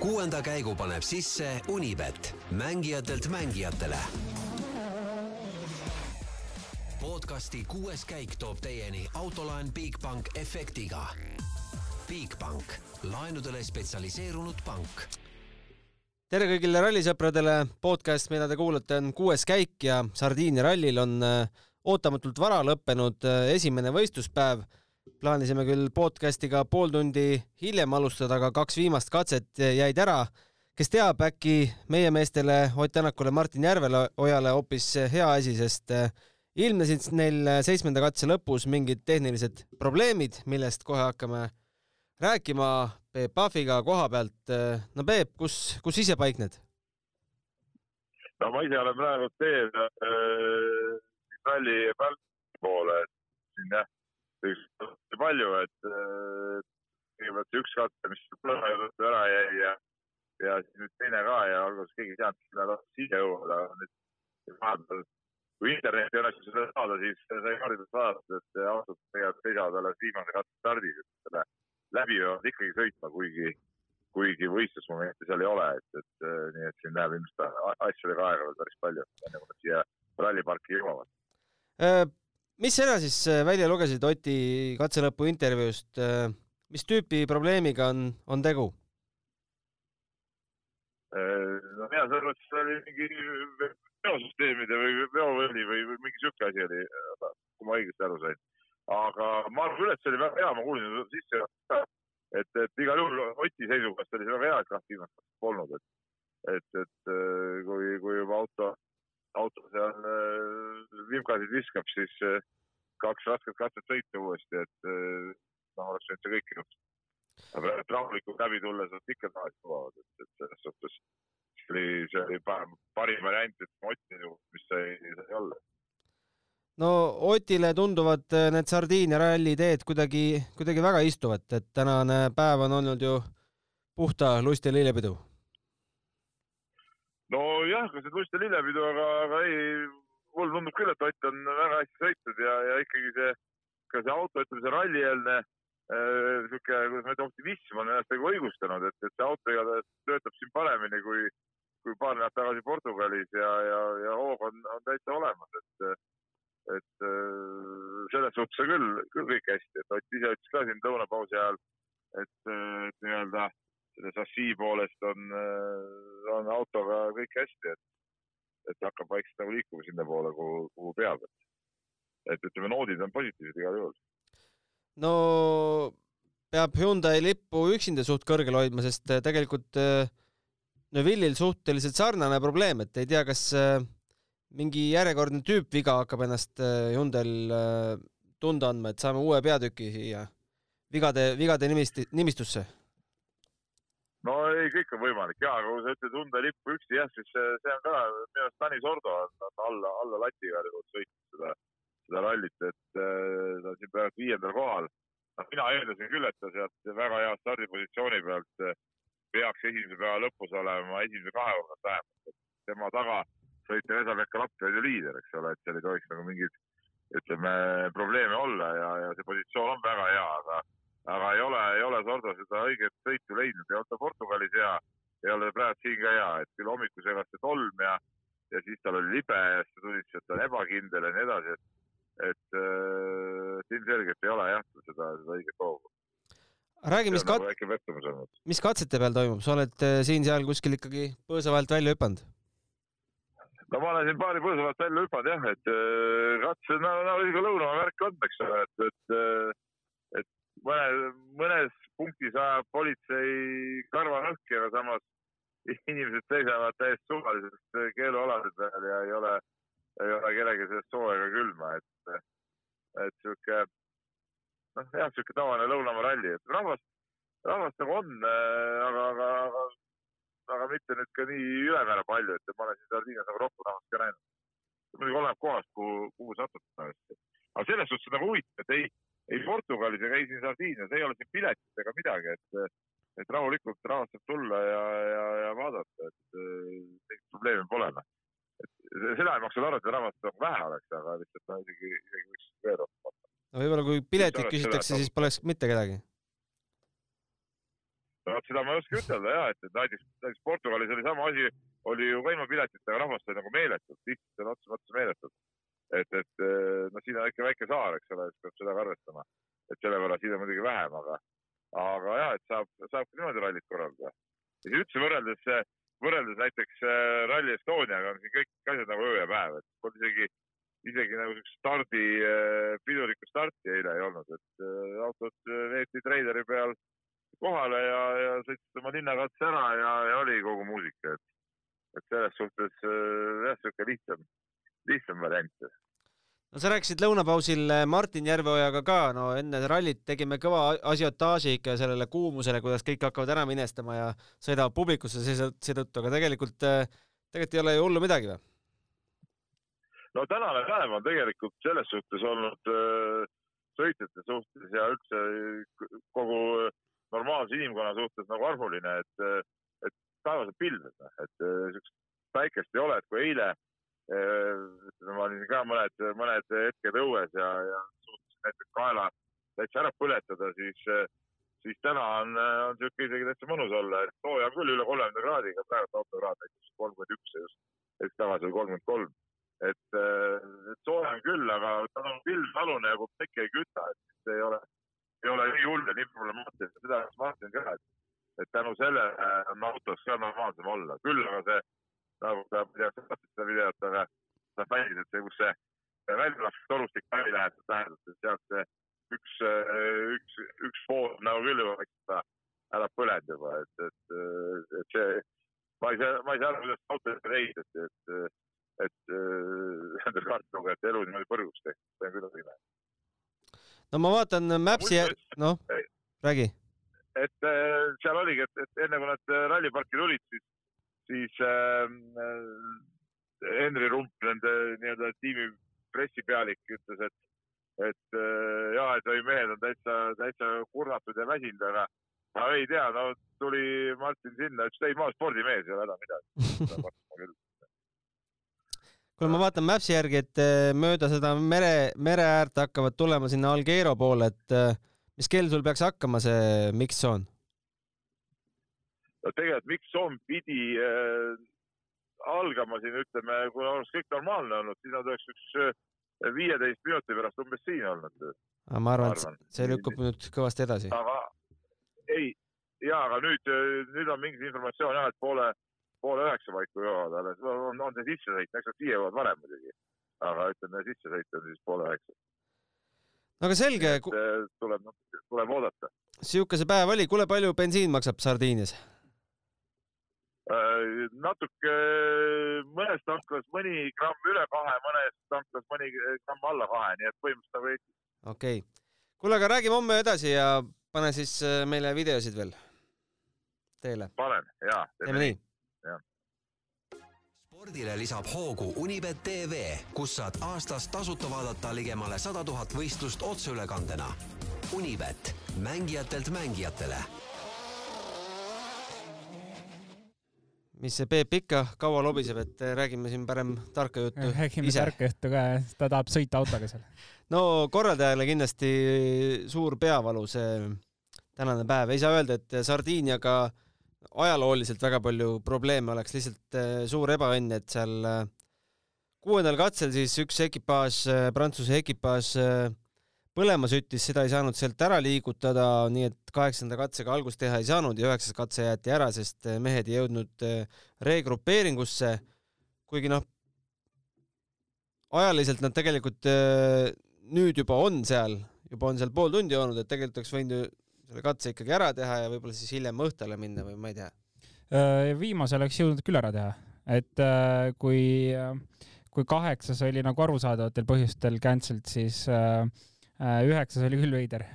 kuuenda käigu paneb sisse Unibet, mängijatelt mängijatele. podcasti kuues käik toob teieni autolaen Bigbank efektiga. Bigbank, laenudele spetsialiseerunud pank tere kõigile rallisõpradele, podcast, mida te kuulate, on kuues käik ja Sardiinia rallil on äh, ootamatult vara lõppenud äh, esimene võistluspäev. Plaanisime küll podcast'iga pool tundi hiljem alustada, aga kaks viimast katset jäid ära. kes teab, äkki meie meestele Ott Tänakule, Martin Järvelojale hoopis hea asi, sest äh, ilmnesid neil seitsmenda katse lõpus mingid tehnilised probleemid, millest kohe hakkame rääkima Peep Pahviga koha pealt. no Peep, kus, kus ise paikned? no ma ise olen praegu teel äh, ralli poole, et siin jah, palju, et äh, kõigepealt see üks katse, mis ära jäi ja, ja siis nüüd teine ka ja alguses keegi ei teadnud, millal siia jõuavad, aga nüüd vahepeal kui interneti õnnestus seda saada, siis sai kaardidest vaadata, et autod tegelikult seisavad alles viimase katse stardis, et selle läbi peavad ikkagi sõitma, kuigi, kuigi võistlusmomente seal ei ole, et, et nii et siin läheb ilmselt asjadega aega veel päris palju, enne kui nad siia ralliparki jõuavad. Äh, mis sina siis äh, välja lugesid Oti katselõpu intervjuust, äh, mis tüüpi probleemiga on, on tegu? no mina selles mõttes oli mingi veosüsteemide või veovõli või, või mingi sihuke asi oli, kui ma õigesti aru sain aga ma arvan küll, et see oli väga hea, ma kuulsin sisse, et, et igal juhul Oti seisukohast oli see väga hea, et kahte viimast polnud, et, et, et äh, kui, kui juba auto, auto seal äh, vimkasid viskab, siis äh, kaks rasket katset sõita uuesti, et noh, oleks võinud see kõik juhtuda. aga rahulikult läbi tulles nad ikka tagasi jõuavad, et, et selles suhtes see oli, see oli parim variant, et Oti juhul, mis sai, sai olla no Otile tunduvad äh, need Sardiinia ralli teed kuidagi, kuidagi väga istuvat, et tänane päev on olnud ju puhta lust ja lillepidu. Nojah, kas nüüd lust ja lillepidu, aga, aga ei, mulle tundub küll, et Ott on väga hästi sõitnud ja, ja ikkagi see, ka see auto, ütleme see rallieelne äh, sihuke, kuidas ma ütlen, optimism on ennast nagu õigustanud, et, et see auto igatahes töötab siin paremini kui, kui paar nädalat tagasi Portugalis ja, ja, ja hoog on, on täitsa olemas, et et äh, selles suhtes on küll, küll kõik hästi, et Ott ise ütles ka siin lõunapausi ajal, et, äh, et nii-öelda selle šassii poolest on, äh, on autoga kõik hästi, et, et hakkab vaikselt nagu liikuma sinnapoole, kuhu, kuhu peab, et, et ütleme, noodid on positiivsed igal juhul. no peab Hyundai lippu üksinda suht kõrgel hoidma, sest tegelikult Neville'il suhteliselt sarnane probleem, et ei tea, kas äh, mingi järjekordne tüüpviga hakkab ennast äh, Hyundai'l äh, tunda andma, et saame uue peatüki siia vigade, vigade nimist, nimistusse? No ei, kõik on võimalik ja, aga kui sa ütled Hyundai lippu üksi jah, siis see, see on ka minu arust Tanis Ordo on, alla, alla lati igal juhul sõitnud seda, seda rallit, et äh, ta on siin praegu viiendal kohal. noh, mina eeldasin küll, et ta sealt väga hea stardipositsiooni pealt peaks esimese päeva lõpus olema esimese kahe hulgas vähemalt, et tema taga sõitja Esa-Pekka Lapp oli ju liider, eks ole, et seal ei tohiks nagu mingeid, ütleme, probleeme olla ja, ja see positsioon on väga hea, aga, aga ei ole, ei ole Sordo seda õiget sõitu leidnud ja on ta Portugalis hea, ei ole praegu siin ka hea, et küll hommikul segas see tolm ja, ja siis tal oli libe ja siis ta tundis, et ta on ebakindel ja nii edasi, et, et äh, ilmselgelt ei ole jah, seda, seda õiget hoogu räägi, mis kat-, nagu mis katsete peal toimub, sa oled äh, siin-seal kuskil ikkagi põõsa vahelt välja hüpanud? no ma olen siin paari põõsa pealt välja hüpanud jah, et äh, katse, no, no ikka lõunamaa värk on, eks ole, et, et, äh, mõne, mõnes punktis ajab politsei karvanõhki, aga samas inimesed seisavad täiesti suvaliselt keelualadel peal ja ei ole, ei ole kellelgi sellest sooja ega külma, et, et sihuke, noh jah, sihuke tavaline lõunamaa ralli, et rahvast, rahvast nagu on, aga, aga, aga aga mitte nüüd ka nii ülemäära palju, et ma olen siin Sardiinias nagu rohkem rahvast ka näinud. muidugi oleneb kohast, kuhu, kuhu satub. aga selles suhtes nagu huvitav, et ei, ei Portugalis ega ei siin Sardiinias ei ole siin piletit ega midagi, et, et rahulikult rahvast saab tulla ja, ja, ja vaadata, et mingit probleemi pole. Et seda ei maksa arvata, et rahvast nagu vähe oleks, aga lihtsalt no isegi, isegi võiks veel rohkem olla. no võib-olla kui piletit küsitakse, siis poleks mitte kedagi no vot seda ma ei oska ütelda ja, et, et näiteks, näiteks Portugalis oli sama asi, oli ju ka ilma piletitega rahvast oli nagu meeletult, lihtsalt sõna otseses mõttes meeletult. Et, et noh, siin on ikka väike saar, eks ole, siis peab ka arvestama. et selle võrra siin on muidugi vähem, aga, aga ja, et saab, saab ka niimoodi rallit korraldada. ja siis üldse võrreldes, võrreldes näiteks äh, Rally Estoniaga on siin kõik asjad nagu öö ja päev, et polnud isegi, isegi nagu siukest stardi, äh, pidulikku starti eile ei olnud, et autod veeti treideri peal kohale ja, ja sõitsid oma linnakatse ära ja, ja oli kogu muusika, et, et selles suhtes jah, sihuke lihtsam, lihtsam variant. no sa rääkisid lõunapausil Martin Järveojaga ka, no enne rallit tegime kõva asiotaaži ikka sellele kuumusele, kuidas kõik hakkavad ära minestama ja sõidavad publikusse seetõttu, aga tegelikult, tegelikult ei ole ju hullu midagi või? no tänane päev on tegelikult selles suhtes olnud äh, sõitjate suhtes ja üldse kogu normaalse inimkonna suhtes nagu armuline, et, et taevas on pilves, noh, et siukest päikest ei ole, et kui eile ütleme, ma olin ka mõned, mõned hetked õues ja, ja suutsin näiteks kaela täitsa ära põletada, siis, siis täna on, on sihuke isegi täitsa mõnus olla, et sooja on küll üle kolmekümne kraadiga, praegu autokraad näiteks kolmkümmend üks ja just hetk tagasi oli kolmkümmend kolm. et, et sooja on küll, aga ta on pilvtalune ja kui päike ei küta, et ei ole ei ole nii hull ja nii problemaatiline, seda ma mõtlen ka, et, et tänu sellele on autos ka normaalsem olla, küll aga see, nagu tea, sa vaatasid seda videot, aga sa fännid, et see, kus see väljalastud torustik läbi läheb, tähendab, et sealt see üks, üks, üks pool nagu küll juba vaikselt ära põlenud juba, et, et, et see, ma ei saa, ma ei saa aru, kuidas autod reisiti, et, et, et nendel kaartlugejatel elu niimoodi põrguks tehti, see on küll õige no ma vaatan Maps'i, noh, räägi. et seal oligi, et, et enne kui nad ralliparki tulid, siis, siis äh, Henri Rump, nende nii-öelda tiimi pressipealik ütles, et, et äh, ja, et oi, mehed on täitsa, täitsa kurnatud ja väsinud, aga ma ei tea, no tuli Martin sinna, ütles ei, ma olen spordimees, ei ole häda midagi kuule, ma vaatan Maps'i järgi, et äh, mööda seda mere, mere äärt hakkavad tulema sinna Algero poole, et äh, mis kell sul peaks hakkama see mix-zone? No tegelikult mix-zone pidi äh, algama siin, ütleme, kui oleks kõik normaalne olnud, siis nad oleks üks äh, viieteist minuti pärast umbes siin olnud. aga ma arvan, et see lükkub nüüd kõvasti edasi. aga ei, ja aga nüüd, nüüd on mingi informatsioon jah, et poole poole üheksa paiku jõuavad alles, on, on see sissesõit, eks nad siia jõuavad varem muidugi, aga ütleme, sissesõit on siis poole üheksa. no aga selge. tuleb, tuleb oodata. sihuke see päev oli, kuule, palju bensiin maksab Sardiinias? Äh, natuke, mõnes tanklas mõni gramm üle kahe, mõnes tanklas mõni gramm alla kahe, nii et põhimõtteliselt nagu Eestis. okei okay., kuule, aga räägime homme edasi ja pane siis äh, meile videosid veel teele. panen, jaa. teeme nii spordile lisab hoogu Unibet tv, kus saad aastas tasuta vaadata ligemale sada tuhat võistlust otseülekandena. Unibet, mängijatelt mängijatele. Mis see Peep ikka kaua lobiseb, et räägime siin parem tarka juttu. räägime tarka juttu ka, ta tahab sõita autoga seal. no korraldajale kindlasti suur peavalu see tänane päev, ei saa öelda, et Sardiiniaga ajalooliselt väga palju probleeme oleks, lihtsalt äh, suur ebaõnn, et seal kuuendal katsel siis üks ekipaaž, Prantsuse ekipaaž põlema süttis, seda ei saanud sealt ära liigutada, nii et kaheksanda katsega algust teha ei saanud ja üheksas katse jäeti ära, sest mehed ei jõudnud regrupeeringusse, kuigi noh, ajaliselt nad tegelikult nüüd juba on seal, juba on seal pool tundi olnud, et tegelikult oleks võinud ju selle katse ikkagi ära teha ja võib-olla siis hiljem õhtule minna või ma ei tea? Äh, viimase oleks jõudnud küll ära teha, et äh, kui, kui kaheksas oli nagu arusaadavatel põhjustel cancelled, siis äh, üheksas oli küll veider.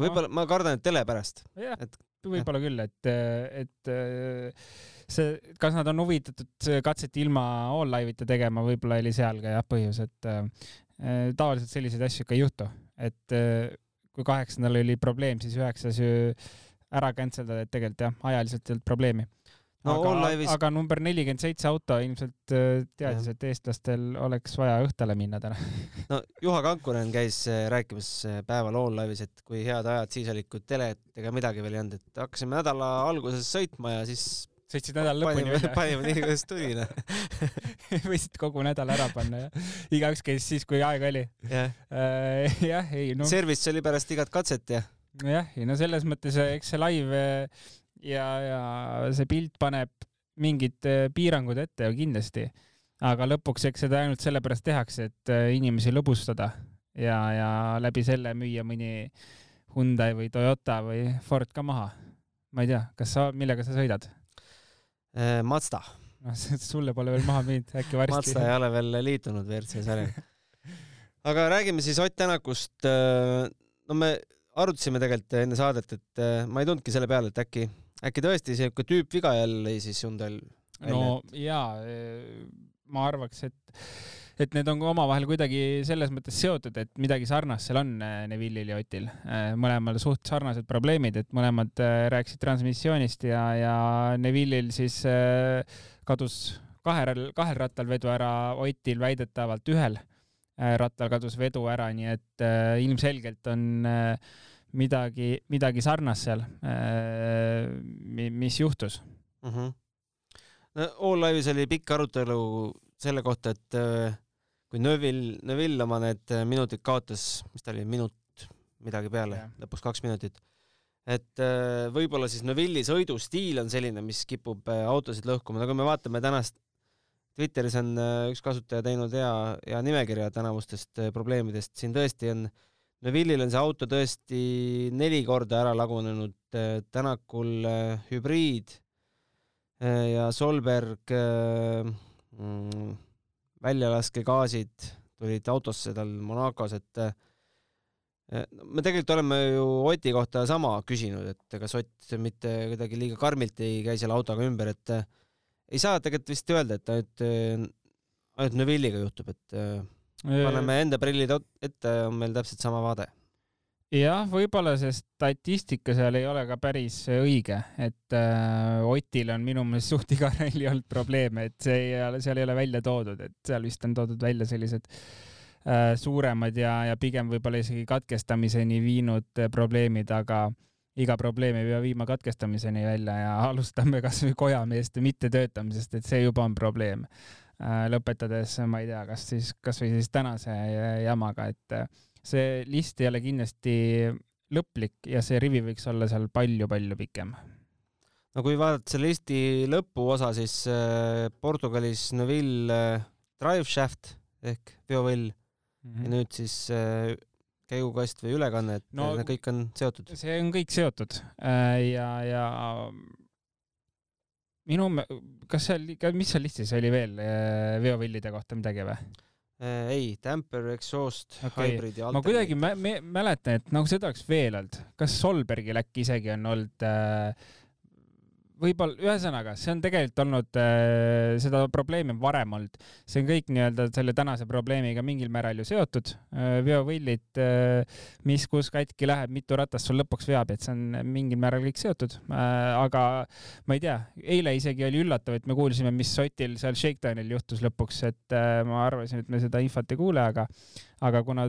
võib-olla, ma kardan, et tele pärast. jah et..., võib-olla küll, et, et see, kas nad on huvitatud katset ilma all live'ita tegema, võib-olla oli seal ka jah põhjus, et tavaliselt selliseid asju ikka ei juhtu, et kui kaheksandal oli probleem, siis üheksas ju ära cancel dada, et tegelikult jah, ajaliselt ei olnud probleemi. No aga, All-Live'is aga number nelikümmend seitse auto ilmselt äh, teadis, et eestlastel oleks vaja õhtule minna täna no Juha Kankunen käis äh, rääkimas äh, päeval All-Live'is, et kui head ajad siis olid, kui telet ega midagi veel ei olnud, et hakkasime nädala alguses sõitma ja siis sõitsid nädala lõpuni välja panime nii, kuidas tuli, noh. võisid kogu nädala ära panna ja igaüks käis siis, kui aega oli. jah, jah, ei no. service oli pärast igat katset ja. jah, ei no selles mõttes, eks see live ja, ja see pilt paneb mingid äh, piirangud ette ju kindlasti, aga lõpuks eks seda ainult sellepärast tehakse, et äh, inimesi lõbustada ja, ja läbi selle müüa mõni Hyundai või Toyota või Ford ka maha. ma ei tea, kas sa, millega sa sõidad? Äh, Mazda. noh, sulle pole veel maha müünud, äkki varsti. Mazda ei ole veel liitunud WRC sarjaga. aga räägime siis Ott Tänakust. no me arutasime tegelikult enne saadet, et ma ei tulnudki selle peale, et äkki äkki tõesti siuke tüüpviga jälle siis Hyundai'l? no jaa, eh, ma arvaks, et, et need on omavahel kuidagi selles mõttes seotud, et midagi sarnast seal on eh, Neville'il ja Otil. Eh, mõlemal suht sarnased probleemid, et mõlemad rääkisid transmissioonist ja, ja Neville'il siis kadus kahel, kahel rattal vedu ära, Otil väidetavalt ühel rattal kadus vedu ära, nii et ilmselgelt on äh, midagi, midagi sarnast seal, äh, mis juhtus mm. -hmm. no All Live'is oli pikk arutelu selle kohta, et äh, kui Neville, Neville oma need minutid kaotas, mis ta oli, minut midagi peale lõpuks kaks minutit, et äh, võib-olla siis Neville'i sõidustiil on selline, mis kipub autosid lõhkuma, no kui me vaatame tänast Twitteris on üks kasutaja teinud hea, hea nimekirja tänavustest probleemidest, siin tõesti on äh, Neville'il on see auto tõesti neli korda ära lagunenud, äh, Tänakul äh, hübriid äh, ja Solberg mm, väljałaskegaasid tulid autosse tal Monacos, et me tegelikult oleme ju Oti kohta sama küsinud, et kas Ott mitte kuidagi liiga karmilt ei käi selle autoga ümber, et ei saa tegelikult vist öelda, et ainult, ainult Neville'iga juhtub, et paneme enda prillid ette, on meil täpselt sama vaade. jah, võib-olla see statistika seal ei ole ka päris õige, et äh, Otil on minu meelest suht iga ralli olnud probleeme, et see ei ole, seal ei ole välja toodud, et seal vist on toodud välja sellised äh, suuremad ja, ja pigem võib-olla isegi katkestamiseni viinud probleemid, aga iga probleem ei pea viima katkestamiseni välja ja alustame kasvõi kojameeste mittetöötamisest, et see juba on probleem lõpetades, ma ei tea, kas siis kasvõi siis tänase jamaga, et äh, see list ei ole kindlasti lõplik ja see rivi võiks olla seal palju-palju pikem. no kui vaadata selle listi lõpuosa, siis äh, Portugalis Neville driveshaft ehk veovõll mm -hmm. ja nüüd siis käigukast või ülekanne, et no, need kõik on seotud? see on kõik seotud ja, ja minu, kas seal, mis seal listis oli veel äh, veovillide kohta midagi või? Äh, ei, damper, exhaust okay., hybrid ja ma kuidagi mä mäletan, et nagu seda oleks veel olnud. kas Solbergil äkki isegi on olnud äh, võib-olla, ühesõnaga, see on tegelikult olnud äh,, seda probleemi on varem olnud. see on kõik nii-öelda selle tänase probleemiga mingil määral ju seotud äh,. veovillid äh,, mis, kus katki läheb, mitu ratast sul lõpuks veab, et see on mingil määral kõik seotud äh,. aga ma ei tea, eile isegi oli üllatav, et me kuulsime, mis Sotil seal Shakedownil juhtus lõpuks, et äh, ma arvasin, et me seda infot ei kuule, aga, aga kuna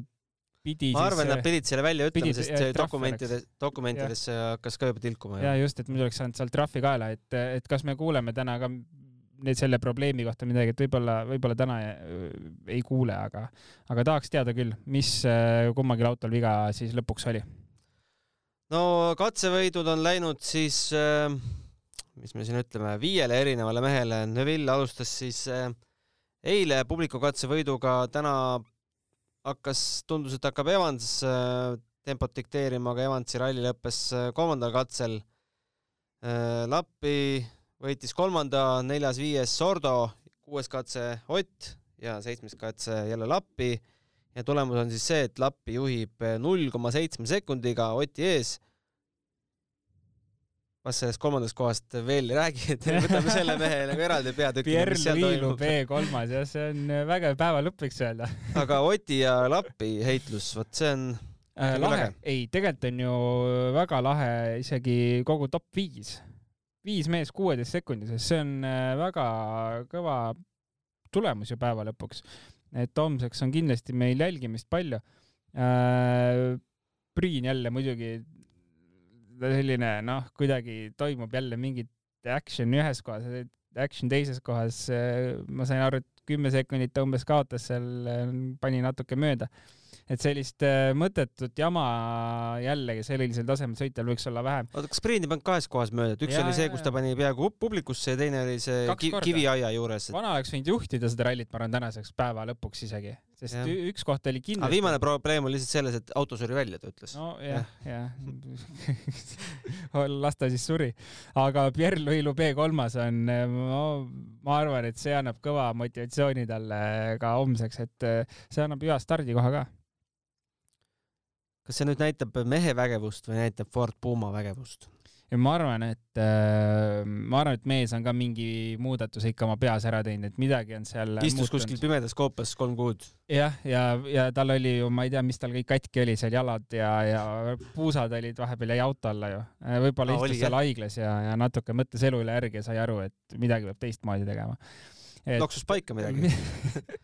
pidi ma arvan, nad pidid selle välja ütlema, sest see dokumentides, dokumentidesse hakkas ka juba tilkuma. ja just, et muidu oleks saanud sealt trahvi kaela, et, et kas me kuuleme täna ka nüüd selle probleemi kohta midagi, et võib-olla, võib-olla täna ei, kuule, aga, aga tahaks teada küll, mis äh, kummalgi autol viga siis lõpuks oli. no katsevõidud on läinud siis, äh, mis me siin ütleme, viiele erinevale mehele. Neville alustas siis äh, eile publiku katsevõiduga, täna hakkas, tundus, et hakkab Evans äh, tempot dikteerima, aga Evansi ralli lõppes äh, kolmandal katsel. Äh, Lappi võitis kolmanda, neljas-viies Sordo, kuues katse Ott ja seitsmes katse jälle Lappi ja tulemus on siis see, et Lappi juhib null koma seitsme sekundiga Oti ees ma sellest kolmandast kohast veel ei räägi, et võtame selle mehe nagu eraldi peatüki. Pierre Liilu B3-as jah, see on vägev päeva lõpp, võiks öelda. aga Oti ja Lappi heitlus, vot see on äh, lahe, ei, tegelikult on ju väga lahe isegi kogu top viis viis meest kuueteist sekundises, see on äh, väga kõva tulemus ju päeva lõpuks. et homseks on kindlasti meil jälgimist palju äh,. Priin jälle muidugi selline noh, kuidagi toimub jälle mingit action ühes kohas, action teises kohas. ma sain aru, et kümme sekundit umbes kaotas seal, pani natuke mööda et sellist äh, mõttetut jama jällegi sellisel tasemel sõitjal võiks olla vähem. oota, kas Priin ei pannud kahes kohas mööda, et üks ja, oli see, kus ta pani peaaegu publikusse ja teine oli see ki kiviaia juures et...? vana oleks võinud juhtida seda rallit, ma arvan, tänaseks päeva lõpuks isegi, sest ja. üks koht oli kindlasti. aga viimane probleem oli lihtsalt selles, et auto suri välja, ta ütles. nojah, jah, las ta siis suri. aga Pierre-Louis Lube kolmas on no,, ma arvan, et see annab kõva motivatsiooni talle ka homseks, et see annab hea stardikoha ka kas see nüüd näitab mehe vägevust või näitab Ford Puma vägevust? ma arvan, et äh, ma arvan, et mees on ka mingi muudatuse ikka oma peas ära teinud, et midagi on seal istus muutunud. kuskil pimedas koopas kolm kuud. jah, ja, ja, ja tal oli ju, ma ei tea, mis tal kõik katki oli seal jalad ja, ja puusad olid vahepeal jäi auto alla ju. Äh, võib-olla istus oli, seal haiglas ja, ja natuke mõtles elu üle järgi ja sai aru, et midagi peab teistmoodi tegema et.... loksus paika midagi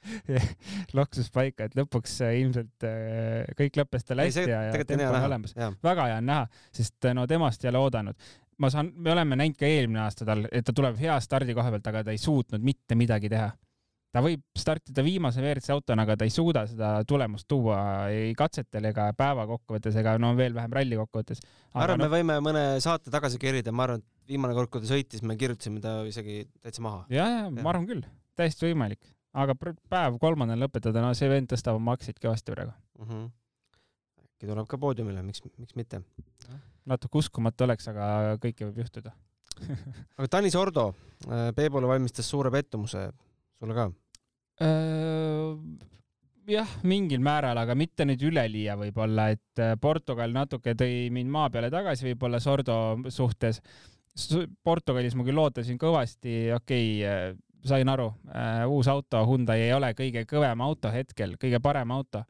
loksus paika, et lõpuks äh, ilmselt äh, kõik lõppes tal hästi ja, ja tempo on olemas. väga hea on näha, sest äh, no temast ei ole oodanud. ma saan, me oleme näinud ka eelmine aasta tal, et ta tuleb hea stardi koha pealt, aga ta ei suutnud mitte midagi teha ta võib startida viimase WRC autona, aga ta ei suuda seda tulemust tuua ei katsetel ega päeva kokkuvõttes ega no veel vähem ralli kokkuvõttes. ma arvan, me võime mõne saate tagasi kerida, ma arvan, et viimane kord, kui ta sõitis, me kirjutasime ta isegi täitsa maha. ja, ja ma arvan küll, täiesti võimalik, aga päev kolmandal lõpetada, no see vend tõstab oma aktsiaid kõvasti praegu mm. -hmm. äkki tuleb ka poodiumile, miks, miks mitte? natuke uskumatu oleks, aga kõike võib juhtuda aga Tanis Ordo, äh, Peebule valmistas suure pettumuse, sulle ka? jah, mingil määral, aga mitte nüüd üleliia võib-olla, et äh, Portugal natuke tõi mind maa peale tagasi võib-olla Sordo suhtes. Portugalis ma küll ootasin kõvasti, okei okay,, äh, sain aru, äh, uus auto Hyundai ei ole kõige kõvem auto hetkel, kõige parem auto.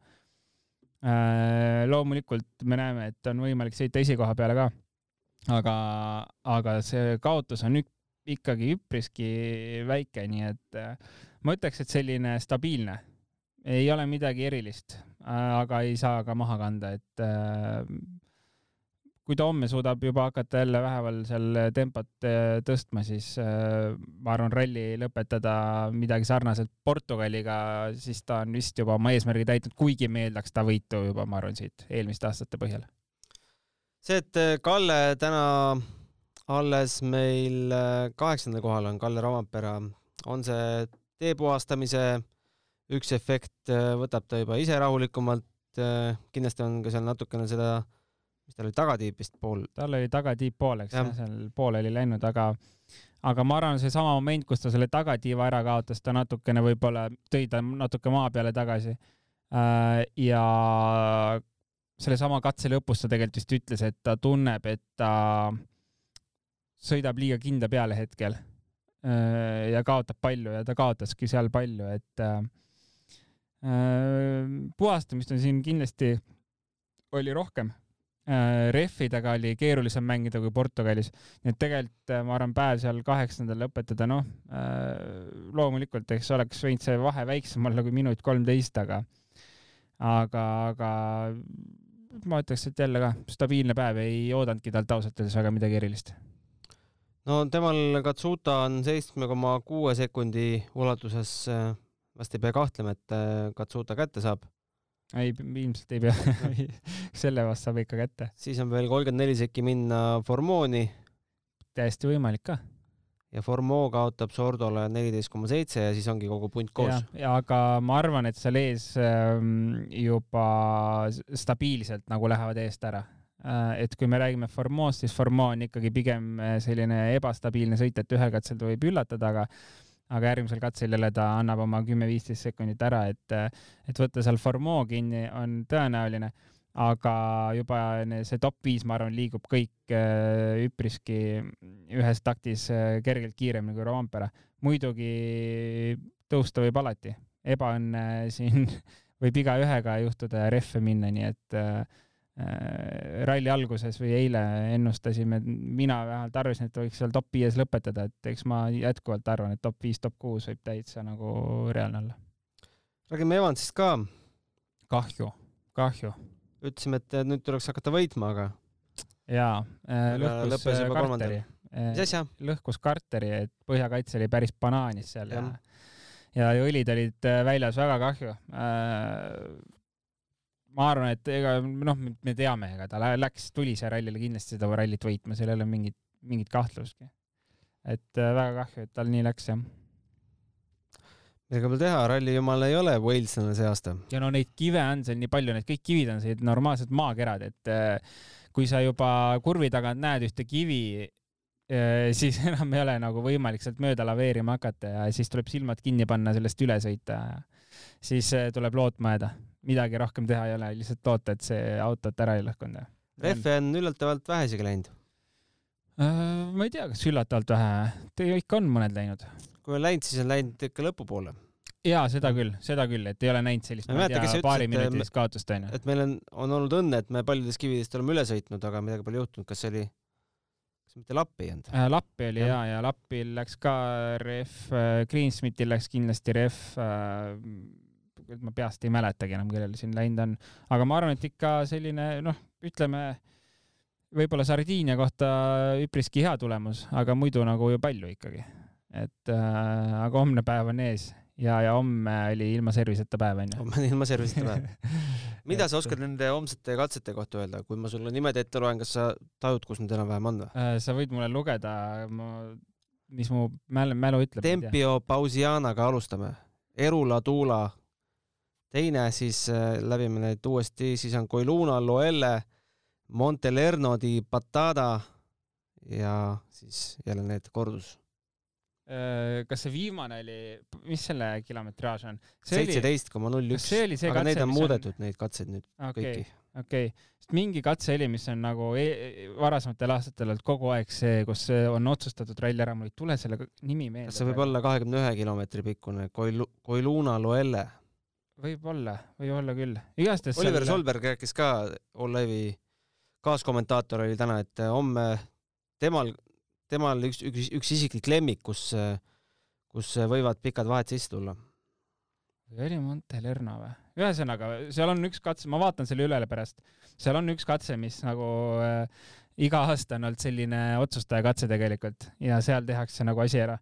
loomulikult me näeme, et on võimalik sõita esikoha peale ka. aga, aga see kaotus on ikkagi üpriski väike, nii et ma ütleks, et selline stabiilne, ei ole midagi erilist, aga ei saa ka maha kanda, et äh, kui ta homme suudab juba hakata jälle väheval seal tempot äh, tõstma, siis äh, ma arvan, ralli lõpetada midagi sarnaselt Portugaliga, siis ta on vist juba oma eesmärgi täitnud, kuigi me eeldaks ta võitu juba, ma arvan, siit eelmiste aastate põhjal. see, et Kalle täna alles meil kaheksandal kohal on, Kalle Rompera, on see teepuhastamise üks efekt äh, võtab ta juba ise rahulikumalt. Äh, kindlasti on ka seal natukene seda, mis tal oli tagatiip vist pool. tal oli tagatiip pool, eks jah, seal pool oli läinud, aga, aga ma arvan, seesama moment, kus ta selle tagatiiva ära kaotas, ta natukene võib-olla tõi ta natuke maa peale tagasi. Äh, ja sellesama katse lõpus ta tegelikult vist ütles, et ta tunneb, et ta sõidab liiga kinda peale hetkel Äh, ja kaotab palju ja ta kaotaski seal palju, et äh, äh, puhastamist on siin kindlasti, oli rohkem äh,. rehvidega oli keerulisem mängida kui Portugalis, nii et tegelikult äh, ma arvan, päev seal kaheksandal lõpetada, noh äh, loomulikult, eks oleks võinud see vahe väiksem olla kui minut kolmteist, aga aga, aga ma ütleks, et jälle ka stabiilne päev, ei oodanudki talt ausalt öeldes väga midagi erilist no temal Katsuta on seitsme koma kuue sekundi ulatuses, äh, vast ei pea kahtlema, et äh, Katsuta kätte saab. ei, ilmselt ei pea selle vast saab ikka kätte. siis on veel kolmkümmend neli sekki minna Formoni. täiesti võimalik ka. ja Formo kaotab Sordole neliteist koma seitse ja siis ongi kogu punt koos. aga ma arvan, et seal ees ähm, juba stabiilselt nagu lähevad eest ära et kui me räägime Formost, siis Formo on ikkagi pigem äh, selline ebastabiilne sõit, et ühel katsel ta võib üllatada, aga aga järgmisel katsel jälle ta annab oma kümme-viisteist sekundit ära, et, äh, et võtta seal Formo kinni on tõenäoline, aga juba see top viis, ma arvan, liigub kõik üpriski ühes taktis kergelt kiiremini kui Roompere. muidugi tõusta võib alati, ebaõnne siin võib igaühega juhtuda ja rehve minna, nii et äh, äh, ralli alguses või eile ennustasime, mina vähemalt arvasin, et võiks seal top viies lõpetada, et eks ma jätkuvalt arvan, et top viis, top kuus võib täitsa nagu reaalne olla. räägime Evansist ka. kahju, kahju. ütlesime, et nüüd tuleks hakata võitma, aga. jaa, lõhkus Carteri mis asja? lõhkus Carteri, et põhjakaitse oli päris banaanis seal ja, ja, ja õlid olid äh, väljas, väga kahju. Äh, ma arvan, et ega noh, me teame, ega ta läks, tuli see rallile kindlasti seda rallit võitma, seal ei ole mingit, mingit kahtlustki. et äh, väga kahju, et tal nii läks, jah ega pole teha, ralli jumal ei ole Waleslane see aasta. ja no neid kive on seal nii palju, need kõik kivid on sellised normaalsed maakerad, et kui sa juba kurvi tagant näed ühte kivi siis enam ei ole nagu võimalik sealt mööda laveerima hakata ja siis tuleb silmad kinni panna, sellest üle sõita ja siis äh, tuleb lootma jääda. Midagi rohkem teha ei ole, lihtsalt loota, et see autot ära ei lõhkunud. rehve on üllatavalt vähe isegi läinud. Äh, ma ei tea, kas üllatavalt vähe, ikka on mõned läinud. kui on läinud, siis on läinud ikka lõpupoole jaa, seda küll, seda küll, et ei ole näinud sellist, ma ei tea, paariminutilist kaotust onju. et meil on, on olnud õnne, et me paljudest kividest oleme üle sõitnud, aga midagi pole juhtunud, kas see oli mitte Lappi ei olnud äh,? Lappi oli ja, ja, ja Lappil läks ka ref äh,, Greensmithil läks kindlasti ref äh,. Ma peast ei mäletagi enam, kellel siin läinud on, aga ma arvan, et ikka selline noh, ütleme võib-olla Sardiinia kohta üpriski hea tulemus, aga muidu nagu ju palju ikkagi. et äh, aga homne päev on ees ja, ja homme oli ilma serviseta päev onju. homme on ilma serviseta päev. mida sa oskad nende homsete katsete kohta öelda, kui ma sulle nimed ette loen, kas sa tajud, kus need enam-vähem on või? Äh, sa võid mulle lugeda, ma, mis mu mälu, mälu ütleb. Tempio Pausianaga alustame. Erula Tuula, teine siis äh, läbime neid uuesti, siis on Koiluna Loelle, Montelerno di Patada ja siis jälle need kordus Äh, kas see viimane oli, mis selle kilometraaž on? seitseteist koma null üks. aga neid on muudetud on..., neid katseid nüüd okay, kõiki. okei okay., sest mingi katse oli, mis on nagu e varasematel aastatel olnud kogu aeg see, kus on otsustatud ralli ära, mul ei tule selle nimi meelde. kas see võib olla kahekümne ühe kilomeetri pikkune Koilu-, Koiluna Loelle? Võib-olla, võib olla küll. igastahes Oliver selle... Solberg rääkis ka, Live'i kaaskommentaator oli täna, et homme temal temal üks, üks, üks isiklik lemmik, kus, kus võivad pikad vahed sisse tulla. oli Montelerno või? ühesõnaga, seal on üks katse, ma vaatan selle üle pärast, seal on üks katse, mis nagu äh, iga aasta on olnud selline otsustaja katse tegelikult ja seal tehakse nagu asi ära.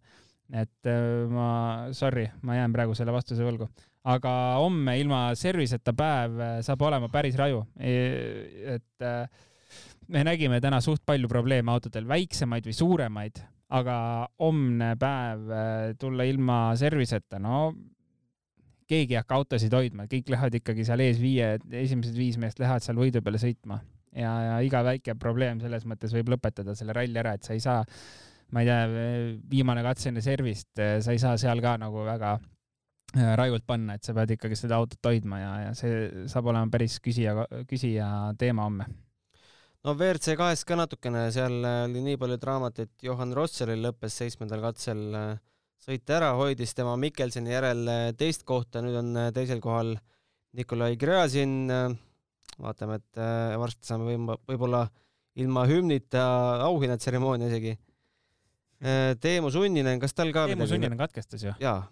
et äh, ma, sorry, ma jään praegu selle vastuse võlgu, aga homme ilma serviseta päev äh, saab olema päris raju. E, et äh, me nägime täna suht palju probleeme autodel, väiksemaid või suuremaid, aga homne päev äh, tulla ilma serviseta, no keegi ei hakka autosid hoidma, kõik lähevad ikkagi seal ees viie, esimesed viis meest lähevad seal võidu peale sõitma ja, ja iga väike probleem selles mõttes võib lõpetada selle ralli ära, et sa ei saa, ma ei tea, viimane katse enne servist, sa ei saa seal ka nagu väga rajult panna, et sa pead ikkagi seda autot hoidma ja, ja see saab olema päris küsija, küsija teema homme no WRC kahest ka natukene, seal äh, oli nii palju draamat, et Johan Rosseril lõppes seitsmendal katsel äh, sõit ära, hoidis tema Mikkelseni järel äh, teist kohta, nüüd on teisel kohal Nikolai Gräzin. vaatame, et varsti saame võib-olla, võib-olla ilma hümnita auhinnatseremoonia isegi. Teemu Sunninen, kas tal ka Teemu Sunninen katkestas ju? jaa,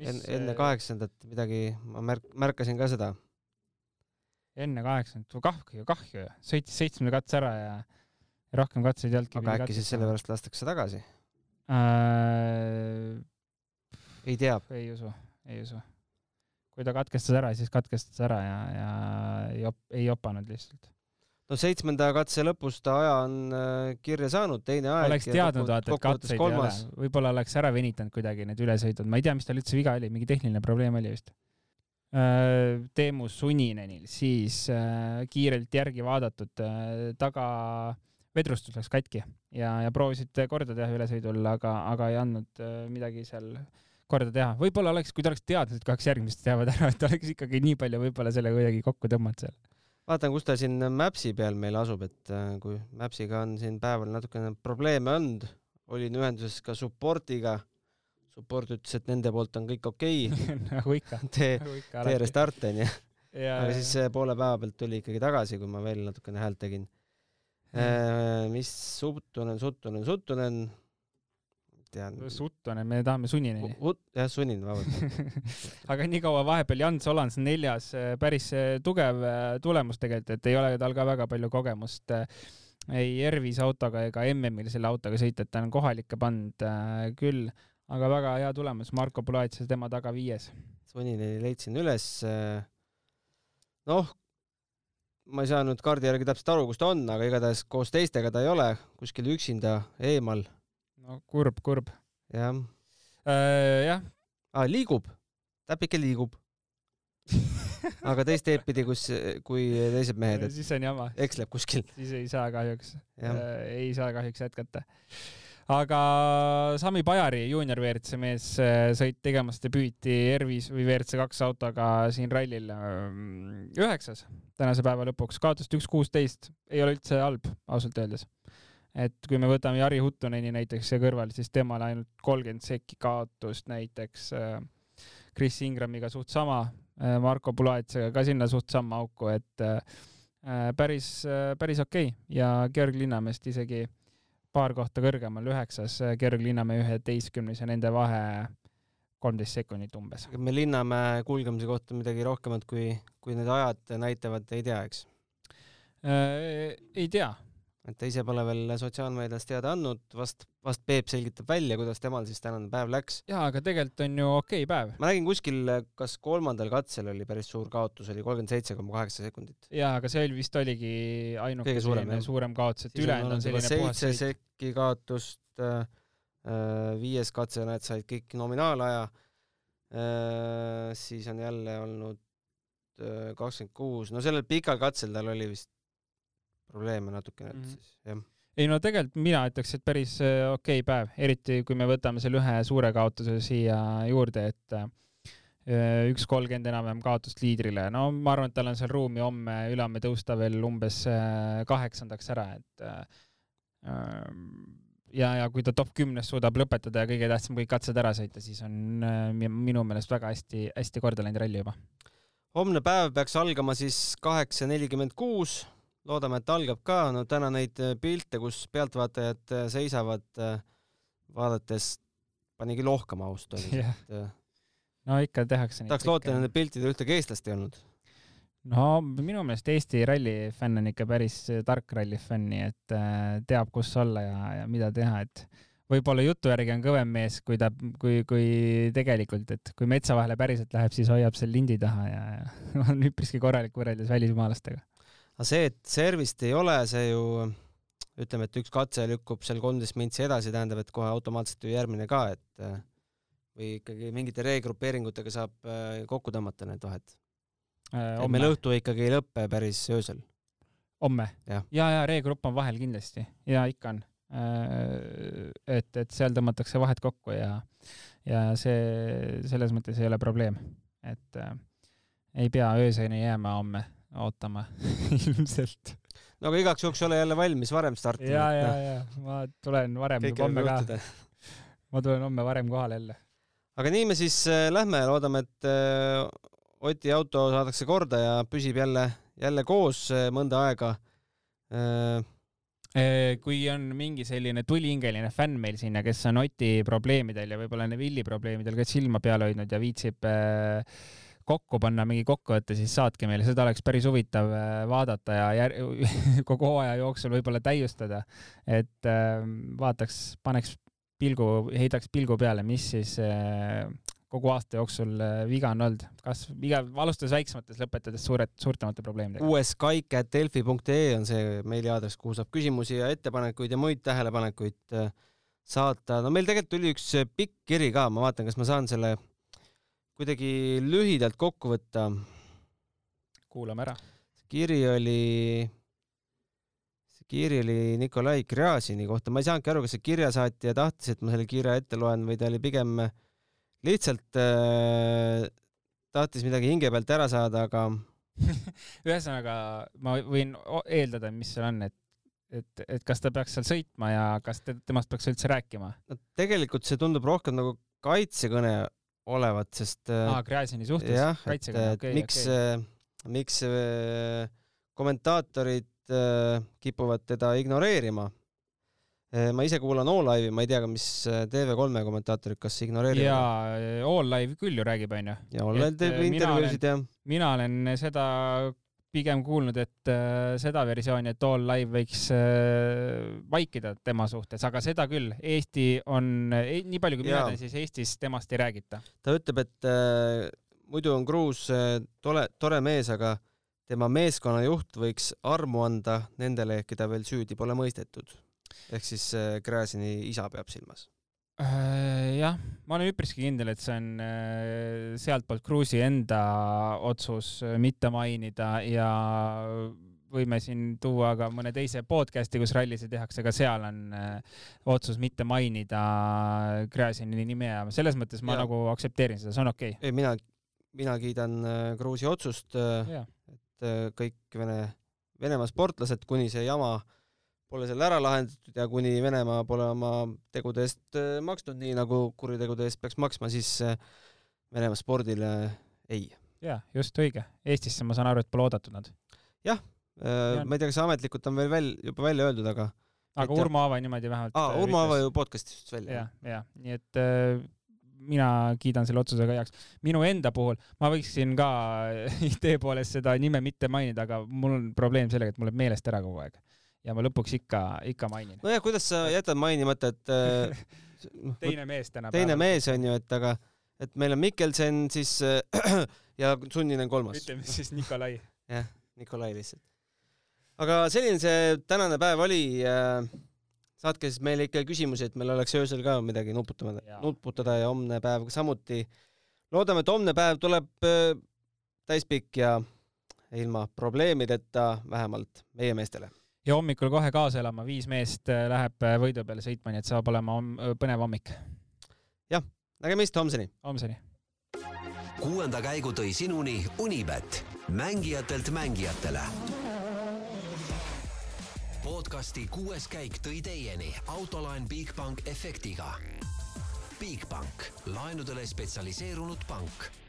enne kaheksandat midagi, ma märk-, märkasin ka seda enne kaheksandat, kahju, kahju, sõitis seitsmenda katse ära ja rohkem katseid ei olnudki. aga äkki siis sellepärast lastakse tagasi äh...? ei tea. ei usu, ei usu. kui ta katkestas ära, siis katkestas ära ja, ja ei op-, ei opanud lihtsalt. No seitsmenda katse lõpus ta aja on äh, kirja saanud, teine aeg. oleks teadnud vaata, et katseid ei ole, võib-olla oleks ära venitanud kuidagi need ülesõidud, ma ei tea, mis tal üldse viga oli, mingi tehniline probleem oli vist Äh, Teemu Suninenil, siis äh, kiirelt järgi vaadatud, taga vedrustus läks katki ja, ja proovisid korda teha ülesõidul, aga, aga ei andnud midagi seal korda teha. võib-olla oleks, kui ta oleks teadnud, et kaks järgmist jäävad ära, et oleks ikkagi nii palju võib-olla selle kuidagi kokku tõmmanud seal. Vaatan, kus ta siin Maps'i peal meil asub, et kui Maps'iga on siin päeval natukene probleeme olnud, olin ühenduses ka support'iga support ütles, et nende poolt on kõik okei okay. nagu ikka tee, tee restart onju. aga siis äh, poole päeva pealt tuli ikkagi tagasi, kui ma veel natukene häält tegin. mis Suttunen, Suttunen, Suttunen, tean. Suttunen, me tahame Sunineni. jah, Suninen, vabandust aga niikaua vahepeal Jan Solans neljas, päris tugev tulemus tegelikult, et ei ole tal ka väga palju kogemust ei Ervis autoga ega MM-il selle autoga sõita, et ta on kohalikke pannud äh, küll, aga väga hea tulemus, Marko Pulaitsa tema taga viies. Sonineni leidsin üles. noh, ma ei saa nüüd kaardi järgi täpselt aru, kus ta on, aga igatahes koos teistega ta ei ole, kuskil üksinda eemal. No kurb, kurb. jah äh,. jah. aa, liigub, täpike liigub aga teist teed pidi, kus, kui teised mehed, et siis on jama. eksleb kuskil. siis ei saa kahjuks, äh, ei saa kahjuks jätkata. aga Sami Pajari juunior WRC mees äh, sõit tegemas debüüti Ervis või WRC kaks autoga siin rallil ähm, üheksas tänase päeva lõpuks, kaotust üks kuusteist, ei ole üldse halb, ausalt öeldes et kui me võtame Jari Huttuneni näiteks siia kõrvale, siis temal ainult kolmkümmend sekki kaotust näiteks äh, Chris Ingramiga suht sama, Äh, Marko Pulaitsega ka sinna suht samma auku, et äh, päris, päris okei okay. ja Georg Linnamäest isegi paar kohta kõrgemal, üheksas, Georg Linnamäe üheteistkümnes ja nende vahe kolmteist sekundit umbes. me Linnamäe kulgemise kohta midagi rohkemat kui, kui need ajad näitavad, ei tea, eks ei tea, et ta ise pole veel sotsiaalmeedias teada andnud, vast, vast Peep selgitab välja, kuidas temal siis tänane päev läks. jaa, aga tegelikult on ju okei okay päev. ma nägin kuskil, kas kolmandal katsel oli päris suur kaotus, oli kolmkümmend seitse koma kaheksa sekundit. jaa, aga see oli vist oligi ainuke suurem, suurem kaotus, et ülejäänud on selline puhas seitse sekki kaotust äh,, äh, viies katse, näed, said kõik nominaalaja äh,, siis on jälle olnud äh, kakskümmend kuus, no sellel pikal katsel tal oli vist probleeme natukene, et mm -hmm. siis jah ei no tegelikult mina ütleks, et päris äh, okei okay päev, eriti kui me võtame selle ühe suure kaotuse siia juurde, et äh, üks kolmkümmend enam-vähem kaotust liidrile, no ma arvan, et tal on seal ruumi homme, ülehomme tõusta veel umbes äh, kaheksandaks ära, et ja, ja kui ta top kümnes suudab lõpetada ja kõige tähtsam kõik katsed ära sõita, siis on minu meelest väga hästi-hästi korda läinud ralli juba. homne päev peaks algama siis kaheksa nelikümmend kuus loodame, et algab ka, no täna neid äh, pilte, kus pealtvaatajad äh, seisavad, äh, vaadates panigi lohkama ausalt öeldes yeah., et no ikka tehakse tahaks loota, et nendel piltidel ühtegi eestlast ei olnud. no minu meelest Eesti rallifänn on ikka päris tark rallifänn, nii et teab, kus olla ja, ja mida teha, et võib-olla jutu järgi on kõvem mees, kui ta, kui, kui tegelikult, et kui metsa vahele päriselt läheb, siis hoiab seal lindi taha ja, ja on üpriski korralik võrreldes välismaalastega aga see, et servist ei ole, see ju ütleme, et üks katse lükkub seal kolmteist mintsi edasi, tähendab, et kohe automaatselt ju järgmine ka, et äh, või ikkagi mingite regrupeeringutega saab äh, kokku tõmmata need vahed äh,. meil õhtu ikkagi ei lõpe päris öösel. homme? ja, ja, ja regrupp on vahel kindlasti ja ikka on äh,. et, et seal tõmmatakse vahed kokku ja, ja see selles mõttes ei ole probleem, et äh, ei pea ööseni jääma homme ootama ilmselt. no aga igaks juhuks ole jälle valmis varem startima. ja, ja, noh. ja ma tulen varem homme ka. ma tulen homme varem kohale jälle. aga nii me siis äh, lähme, loodame, et äh, Oti auto saadakse korda ja püsib jälle, jälle koos äh, mõnda aega kui on mingi selline tulihingeline fänn meil siin ja kes on Oti probleemidel ja võib-olla Neville'i probleemidel ka silma peal hoidnud ja viitsib äh, kokku panna mingi kokkuvõte, siis saatke meile, seda oleks päris huvitav äh, vaadata ja jär... kogu hooaja jooksul võib-olla täiustada. et äh, vaataks, paneks pilgu, heidaks pilgu peale, mis siis äh, kogu aasta jooksul viga on olnud, kas viga, alustades väiksemates, lõpetades suured, suurtemate probleemidega. uskaik.delfi.ee on see meiliaadress, kuhu saab küsimusi ja ettepanekuid ja muid tähelepanekuid saata. no meil tegelikult tuli üks pikk kiri ka, ma vaatan, kas ma saan selle kuidagi lühidalt kokku võtta. kuulame ära. kiri oli, see kiri oli Nikolai Gräzini kohta, ma ei saanudki aru, kas see kirjasaatja tahtis, et ma selle kirja ette loen või ta oli pigem lihtsalt äh, tahtis midagi hinge pealt ära saada, aga ühesõnaga, ma võin eeldada, mis seal on, et et, et kas ta peaks seal sõitma ja kas te, temast peaks üldse rääkima? no tegelikult see tundub rohkem nagu kaitsekõne olevat, sest aa, Gräzini suhtes? jah, et, et okay, miks okay., miks äh, kommentaatorid äh, kipuvad teda ignoreerima. ma ise kuulan All-Live'i, ma ei tea, mis TV3 kommentaatorid, kas ignoreerivad? jaa, All-Live küll ju räägib, onju. ja All-Live teeb intervjuusid, jah. mina olen seda pigem kuulnud, et äh, seda versiooni, et All Live võiks äh, vaikida tema suhtes, aga seda küll, Eesti on e,, nii palju kui mina tean, siis Eestis temast ei räägita. ta ütleb, et äh, muidu on Kruus äh, tore, tore mees, aga tema meeskonnajuht võiks armu anda nendele, keda veel süüdi pole mõistetud. ehk siis äh, Gräzini isa peab silmas jah, ma olen üpriski kindel, et see on äh, sealtpoolt Kruusi enda otsus äh, mitte mainida ja võime siin tuua ka mõne teise podcast'i, kus rallisid tehakse, ka seal on otsus mitte mainida Gräzini nime ja selles mõttes ma ja. nagu aktsepteerin seda, see on okei. Okay.. ei, mina, mina kiidan Kruusi otsust, et kõik Vene, Venemaa sportlased, kuni see jama äh, pole seal ära lahendatud ja kuni Venemaa pole oma tegude eest äh, maksnud nii, nagu kuritegude eest peaks maksma, siis äh, Venemaa spordile ei. jaa, just õige. Eestisse ma saan aru, et pole oodatud nad. jah, äh, ma ei tea, kas ametlikult on veel väl-, juba välja öeldud, aga aga Urmo Aava niimoodi vähemalt aa, Urmo Aava ju podcast'is just välja. jah, jah, nii et äh, mina kiidan selle otsuse ka heaks. minu enda puhul ma võiksin ka idee poolest seda nime mitte mainida, aga mul on probleem sellega, et mul läheb meelest ära kogu aeg ja ma lõpuks ikka, ikka mainin. nojah, kuidas sa jätad mainimata, et äh, teine mees tänapäeval. teine mees on ju, et aga, et meil on Mikkelsen siis äh, ja sunnine kolmas. ütleme siis Nikolai. jah, Nikolai lihtsalt. aga selline see tänane päev oli äh, saatke siis meile ikka küsimusi, et meil oleks öösel ka midagi nuputada, nuputada ja homne päev samuti. loodame, et homne päev tuleb äh, täispikk ja ilma probleemideta vähemalt meie meestele ja hommikul kohe kaasa elama, viis meest äh, läheb äh, võidu peale sõitma, nii et saab olema äh, põnev hommik. jah, nägemist homseni. homseni. kuuenda käigu tõi sinuni Unibet, mängijatelt mängijatele. podcasti kuues käik tõi teieni autolaen Bigbank efektiga. Bigbank, laenudele spetsialiseerunud pank